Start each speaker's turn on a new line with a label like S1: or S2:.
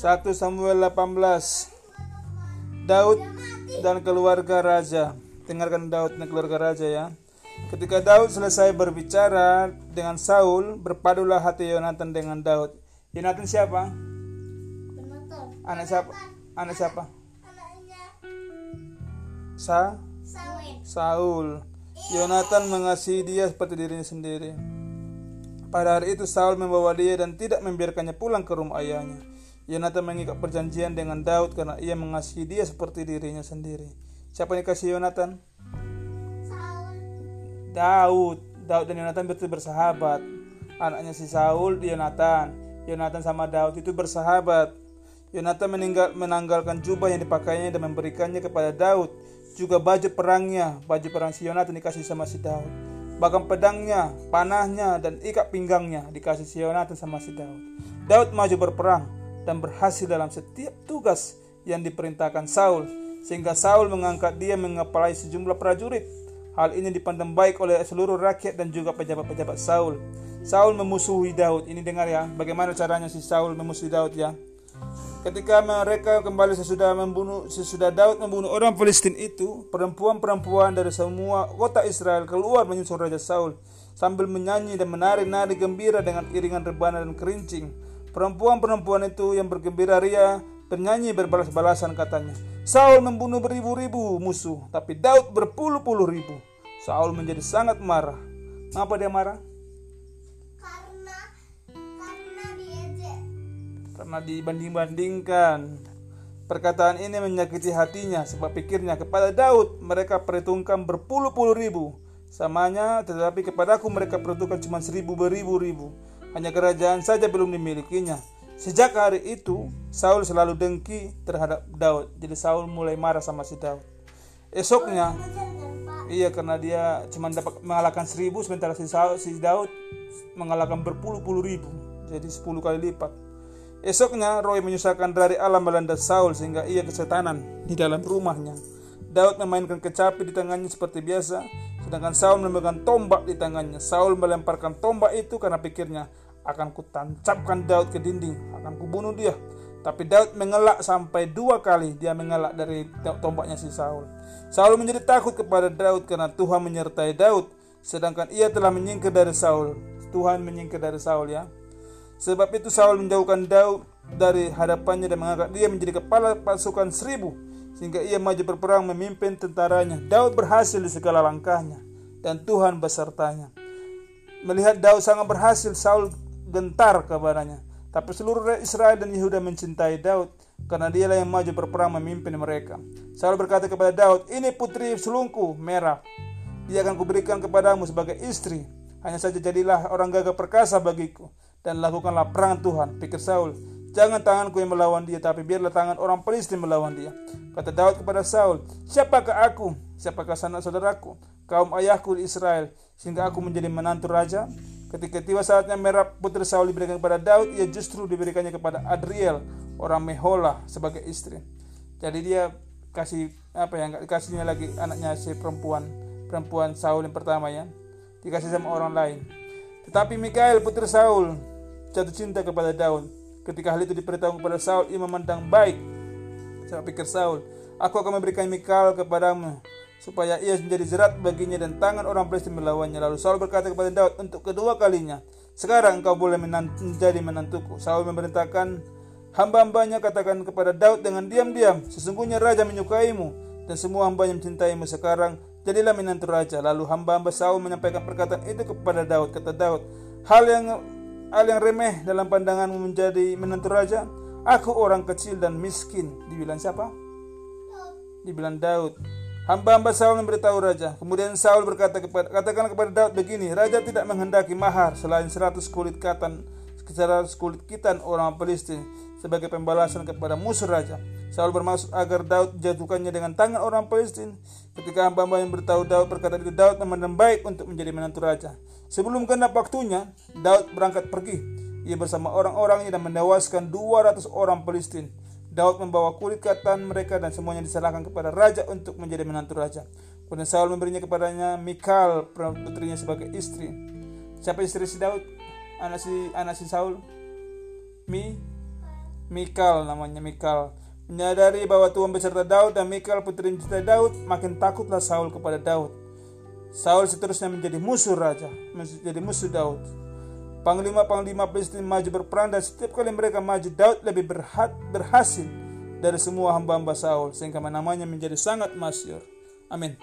S1: 1 Samuel 18 Daud dan keluarga raja. Dengarkan Daud dan keluarga raja ya. Ketika Daud selesai berbicara dengan Saul Berpadulah hati Yonatan dengan Daud. Yonatan siapa? Anak siapa? Anak siapa? Sa? Saul. Yonatan mengasihi dia seperti dirinya sendiri. Pada hari itu Saul membawa dia dan tidak membiarkannya pulang ke rumah ayahnya Yonatan mengikat perjanjian dengan Daud karena ia mengasihi dia seperti dirinya sendiri. Siapa yang kasih Yonatan?
S2: Saul.
S1: Daud. Daud dan Yonatan betul bersahabat. Anaknya si Saul, Yonatan. Yonatan sama Daud itu bersahabat. Yonatan meninggal, menanggalkan jubah yang dipakainya dan memberikannya kepada Daud. Juga baju perangnya, baju perang si Yonatan dikasih sama si Daud. Bahkan pedangnya, panahnya, dan ikat pinggangnya dikasih si Yonatan sama si Daud. Daud maju berperang dan berhasil dalam setiap tugas yang diperintahkan Saul sehingga Saul mengangkat dia mengepalai sejumlah prajurit. Hal ini dipandang baik oleh seluruh rakyat dan juga pejabat-pejabat Saul. Saul memusuhi Daud. Ini dengar ya, bagaimana caranya si Saul memusuhi Daud ya. Ketika mereka kembali sesudah membunuh sesudah Daud membunuh orang Filistin itu, perempuan-perempuan dari semua kota Israel keluar menyusul Raja Saul sambil menyanyi dan menari nari gembira dengan iringan rebana dan kerincing. Perempuan-perempuan itu yang bergembira ria bernyanyi berbalas-balasan katanya. Saul membunuh beribu-ribu musuh, tapi Daud berpuluh-puluh ribu. Saul menjadi sangat marah. Mengapa dia marah?
S2: Karena karena diejek.
S1: Karena dibanding-bandingkan. Perkataan ini menyakiti hatinya sebab pikirnya kepada Daud mereka perhitungkan berpuluh-puluh ribu. Samanya tetapi kepadaku mereka perhitungkan cuma seribu beribu-ribu. Hanya kerajaan saja belum dimilikinya. Sejak hari itu Saul selalu dengki terhadap Daud. Jadi Saul mulai marah sama si Daud. Esoknya
S2: kan?
S1: Iya karena dia cuma dapat mengalahkan seribu sementara si, Saul, si Daud mengalahkan berpuluh-puluh ribu jadi sepuluh kali lipat. Esoknya Roy menyusahkan dari alam melanda Saul sehingga ia kesetanan di dalam rumahnya. Daud memainkan kecapi di tangannya seperti biasa, sedangkan Saul memegang tombak di tangannya. Saul melemparkan tombak itu karena pikirnya akan kutancapkan Daud ke dinding, akan kubunuh dia. Tapi Daud mengelak sampai dua kali dia mengelak dari tombaknya si Saul. Saul menjadi takut kepada Daud karena Tuhan menyertai Daud, sedangkan ia telah menyingkir dari Saul. Tuhan menyingkir dari Saul ya. Sebab itu Saul menjauhkan Daud dari hadapannya dan mengangkat dia menjadi kepala pasukan seribu sehingga ia maju berperang memimpin tentaranya. Daud berhasil di segala langkahnya dan Tuhan besertanya. Melihat Daud sangat berhasil, Saul gentar kepadanya. Tapi seluruh Israel dan Yehuda mencintai Daud karena dialah yang maju berperang memimpin mereka. Saul berkata kepada Daud, "Ini putri sulungku, merah. Dia akan kuberikan kepadamu sebagai istri. Hanya saja jadilah orang gagah perkasa bagiku dan lakukanlah perang Tuhan." Pikir Saul, "Jangan tanganku yang melawan dia, tapi biarlah tangan orang Filistin melawan dia." Kata Daud kepada Saul, "Siapakah aku? Siapakah sanak saudaraku? Kaum ayahku di Israel, sehingga aku menjadi menantu raja?" Ketika tiba saatnya merah putri Saul diberikan kepada Daud, ia justru diberikannya kepada Adriel, orang Meholah sebagai istri. Jadi dia kasih apa ya? Enggak dikasihnya lagi anaknya si perempuan perempuan Saul yang pertama ya. Dikasih sama orang lain. Tetapi Mikael putri Saul jatuh cinta kepada Daud. Ketika hal itu diberitahu kepada Saul, ia memandang baik. Saya pikir Saul, aku akan memberikan Mikael kepadamu supaya ia menjadi jerat baginya dan tangan orang Filistin melawannya. Lalu Saul berkata kepada Daud untuk kedua kalinya, sekarang engkau boleh menjadi menantuku. Saul memerintahkan hamba-hambanya katakan kepada Daud dengan diam-diam, sesungguhnya raja menyukaimu dan semua hambanya mencintaimu sekarang. Jadilah menantu raja. Lalu hamba-hamba Saul menyampaikan perkataan itu kepada Daud. Kata Daud, hal yang hal yang remeh dalam pandanganmu menjadi menantu raja. Aku orang kecil dan miskin. Dibilang siapa? Dibilang Daud. Hamba-hamba Saul memberitahu raja. Kemudian Saul berkata kepada katakan kepada Daud begini, raja tidak menghendaki mahar selain 100 kulit katan 100 kulit kitan orang Filistin sebagai pembalasan kepada musuh raja. Saul bermaksud agar Daud jatuhkannya dengan tangan orang Filistin. Ketika hamba-hamba yang beritahu Daud berkata itu Daud memandang baik untuk menjadi menantu raja. Sebelum genap waktunya, Daud berangkat pergi. Ia bersama orang-orangnya dan menewaskan 200 orang Filistin. Daud membawa kulit katan mereka dan semuanya diserahkan kepada raja untuk menjadi menantu raja. Kemudian Saul memberinya kepadanya Mikal, putrinya sebagai istri. Siapa istri si Daud? Anak si anak si Saul? Mi Mikal namanya Mikal. Menyadari bahwa Tuhan beserta Daud dan Mikal putri cinta Daud, makin takutlah Saul kepada Daud. Saul seterusnya menjadi musuh raja, menjadi musuh Daud. Panglima-panglima Filistin maju berperang dan setiap kali mereka maju Daud lebih berhat, berhasil dari semua hamba-hamba Saul sehingga namanya menjadi sangat masyur. Amin.